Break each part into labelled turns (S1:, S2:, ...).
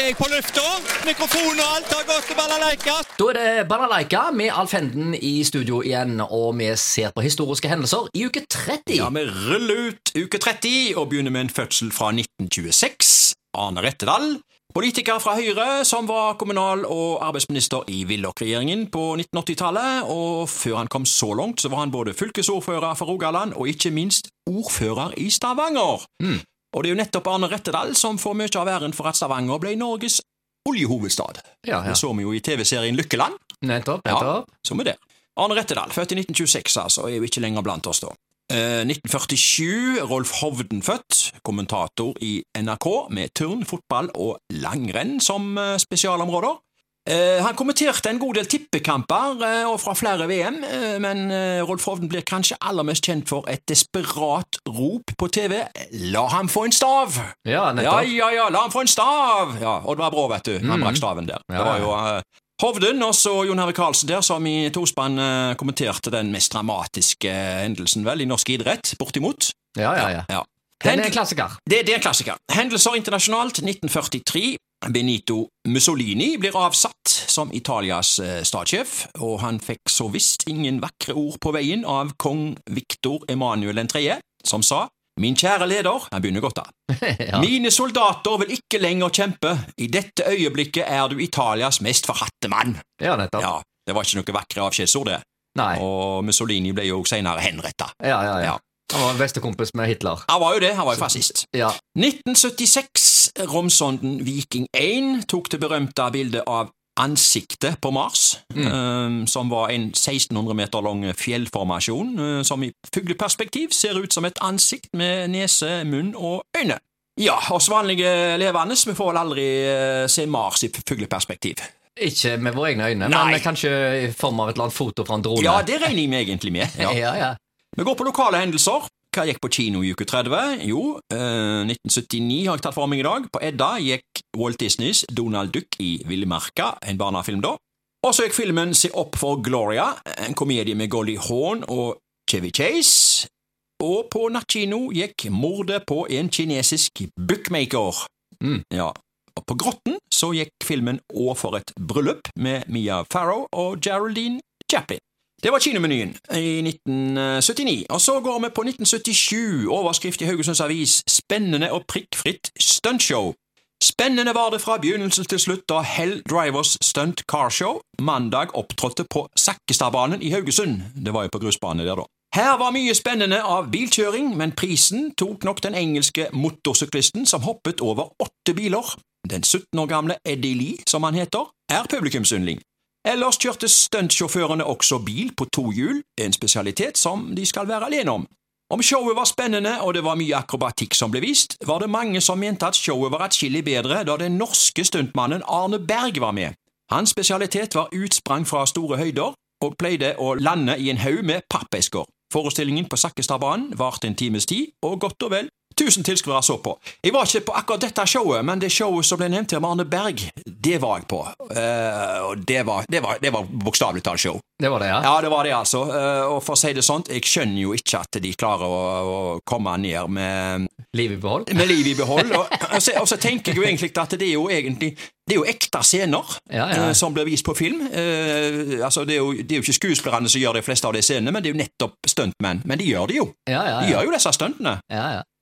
S1: er jeg på lufta. Mikrofon og alt har gått til balalaika.
S2: Da er det Balalaika med Alf Henden i studio igjen, og vi ser på historiske hendelser i uke 30.
S3: Ja, Vi ruller ut uke 30 og begynner med en fødsel fra 1926. Arne Rettedal. Politiker fra Høyre som var kommunal- og arbeidsminister i Willoch-regjeringen på 1980-tallet, og før han kom så langt, så var han både fylkesordfører for Rogaland og ikke minst ordfører i Stavanger. Og det er jo nettopp Arne Rettedal som får mye av æren for at Stavanger ble Norges oljehovedstad.
S2: Ja, ja.
S3: Det så vi jo i TV-serien Lykkeland.
S2: Nettopp.
S3: Ja,
S2: nettopp.
S3: som er der. Arne Rettedal, født i 1926, altså, er jo ikke lenger blant oss da. Eh, 1947, Rolf Hovden født, kommentator i NRK med turn, fotball og langrenn som eh, spesialområder. Eh, han kommenterte en god del tippekamper eh, og fra flere VM, eh, men Rolf Hovden blir kanskje aller mest kjent for et desperat rop på TV. La ham få en stav!
S2: Ja,
S3: Ja,
S2: nettopp.
S3: ja, ja, la ham få en stav! Ja, Oddvar Brå, vet du. Han brakk staven der. Det var jo Hovden og så Jon Herve Karlsen der som i tospann kommenterte den mest dramatiske hendelsen vel i norsk idrett, bortimot.
S2: Ja, ja, ja.
S3: Ja.
S2: Den er en klassiker.
S3: det, det er en klassiker. Hendelser internasjonalt 1943. Benito Mussolini blir avsatt som Italias eh, statssjef, og han fikk så visst ingen vakre ord på veien av kong Victor Emanuel 3., som sa Min kjære leder, han begynner godt da.
S2: ja.
S3: Mine soldater vil ikke lenger kjempe. I dette øyeblikket er du Italias mest forhatte mann.
S2: ja, nettopp.
S3: Ja, det var ikke noe vakre avskjedsord, det.
S2: Nei.
S3: Og Mussolini ble jo senere henretta.
S2: Ja, ja, ja.
S3: Ja.
S2: Han var bestekompis med Hitler.
S3: Han var jo det, han var jo fascist.
S2: Ja.
S3: 1976, romsonden Viking 1 tok det berømte bildet av ansiktet på Mars, eh, som var en 1600 meter lang fjellformasjon, uh, som i fugleperspektiv ser ut som et ansikt med nese, munn og øyne. Ja, oss vanlige levende, vi får vel aldri uh, se Mars i fugleperspektiv.
S2: Ikke med våre egne øyne,
S3: Nei.
S2: men kanskje i form av et eller annet foto fra en drone.
S3: Ja, det regner jeg med egentlig med.
S2: ja,
S3: Ja.
S2: ja.
S3: Vi går på lokale hendelser. Hva gikk på kino i uke 30? Jo, eh, 1979 har jeg tatt for meg i dag. På Edda gikk Walt Disneys Donald Duck i Villmarka, en barnefilm da. Og så gikk filmen Se opp for Gloria, en komedie med Goldie Hawn og Chevy Chase. Og på nattkino gikk Mordet på en kinesisk bookmaker.
S2: Mm.
S3: Ja. Og på Grotten så gikk filmen Å for et bryllup med Mia Farrow og Geraldine Chaplin. Det var kinomenyen i 1979. Og så går vi på 1977. Overskrift i Haugesunds Avis Spennende og prikkfritt stuntshow. Spennende var det fra begynnelsen til slutt da Hell Drivers Stunt Car Show mandag opptrådte på Sakkestadbanen i Haugesund. Det var jo på grusbane der, da. Her var mye spennende av bilkjøring, men prisen tok nok den engelske motorsyklisten som hoppet over åtte biler. Den 17 år gamle Eddie Lee, som han heter, er publikumsyndling. Ellers kjørte stuntsjåførene også bil på to hjul, en spesialitet som de skal være alene om. Om showet var spennende og det var mye akrobatikk som ble vist, var det mange som mente at showet var atskillig bedre da den norske stuntmannen Arne Berg var med. Hans spesialitet var utsprang fra store høyder og pleide å lande i en haug med pappesker. Forestillingen på Sakkestadbanen varte en times tid, og godt og vel 1000 tilskuere så på. Jeg var ikke på akkurat dette showet, men det showet som ble nevnt her med Arne Berg, det var jeg på. Uh, og det var, det var, det var bokstavelig talt show.
S2: Det var det, ja.
S3: Ja, det var det, altså. Uh, og for å si det sånn, jeg skjønner jo ikke at de klarer å, å komme ned med,
S2: Liv i behold.
S3: med liv i behold. Og, og, så, og så tenker jeg jo egentlig at det er jo egentlig det er jo ekte scener
S2: Ja, ja.
S3: Uh, som blir vist på film. Uh, altså, det er, jo, det er jo ikke skuespillerne som gjør de fleste av de scenene, men det er jo nettopp stuntmenn. Men de gjør det jo.
S2: Ja, ja,
S3: De gjør jo disse stuntene.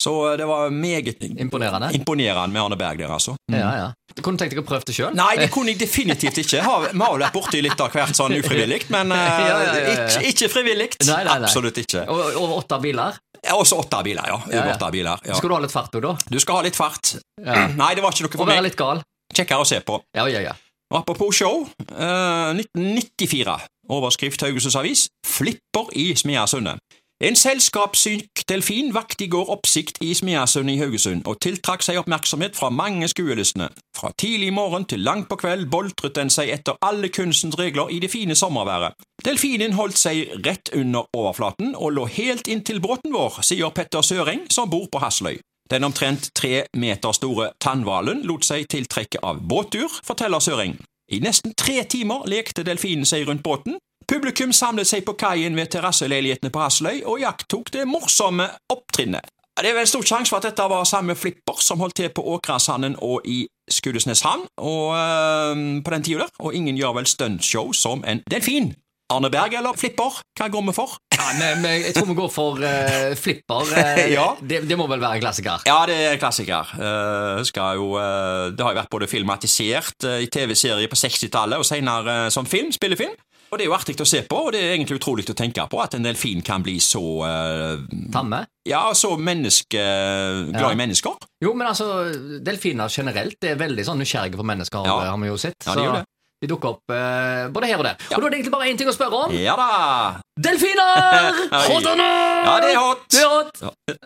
S3: Så eh, det var meget
S2: Imponerende.
S3: imponerende med Arne Berg der, altså.
S2: Ja, ja. Du kunne tenkt deg å prøve det sjøl?
S3: Nei, det kunne jeg definitivt ikke. Har- Vi har jo vært borti litt av hvert sånn ufrivillig, men eh,
S2: Ja, ja.
S3: Ikke, ikke frivillig. Absolutt ikke.
S2: Og, Over åtte biler?
S3: Også åtte biler, ja. Over åtte biler.
S2: Skal du ha litt fart òg, da?
S3: Du skal ha litt fart.
S2: Ja.
S3: Nei, det var ikke noe for
S2: Og
S3: for
S2: være
S3: meg.
S2: litt gal?
S3: Kjekkere å se på.
S2: Ja, ja, ja.
S3: Og Apropos show. uh, 1994. Overskrift Haugesunds Avis. Flipper i Smeasundet. En selskapssyk delfin vakte i går oppsikt i Smiasund i Haugesund, og tiltrakk seg oppmerksomhet fra mange skuelystne. Fra tidlig morgen til langt på kveld boltret den seg etter alle kunstens regler i det fine sommerværet. Delfinen holdt seg rett under overflaten og lå helt inntil båten vår, sier Petter Søring, som bor på Hasløy. Den omtrent tre meter store tannhvalen lot seg tiltrekke av båttur, forteller Søring. I nesten tre timer lekte delfinen seg rundt båten. Publikum samlet seg på kaien ved terrasseleilighetene på Hasløy og iakttok det morsomme opptrinnet. Det er vel stor sjanse for at dette var samme flipper som holdt til på Åkrasanden og i Skudeneshavn og, eh, på den tida der, og ingen gjør vel stuntshow som en delfin. Arne Berg eller Flipper? Hva går vi for?
S2: Ja, men, men jeg tror vi går for uh, flipper. eh,
S3: Ja.
S2: det, det må vel være en klassiker.
S3: Ja, det er klassiker. Uh, jo, det har jo vært både filmatisert i TV-serier på 60-tallet og senere som film, spillefilm. Og det er jo artig å se på, og det er egentlig utrolig å tenke på at en delfin kan bli så uh,
S2: Tamme?
S3: Ja, så menneske, glad
S2: Ja.
S3: i mennesker.
S2: Jo, men altså, delfiner generelt er veldig sånn nysgjerrige på mennesker,
S3: Ja.
S2: har vi jo sett.
S3: Ja, de gjør det.
S2: de dukker opp uh, både her og der.
S3: Ja.
S2: Og da er det egentlig bare én ting å spørre om.
S3: Ja da!
S2: Delfiner! Hot or not?
S3: Ja, det er hot.
S2: Det er hot.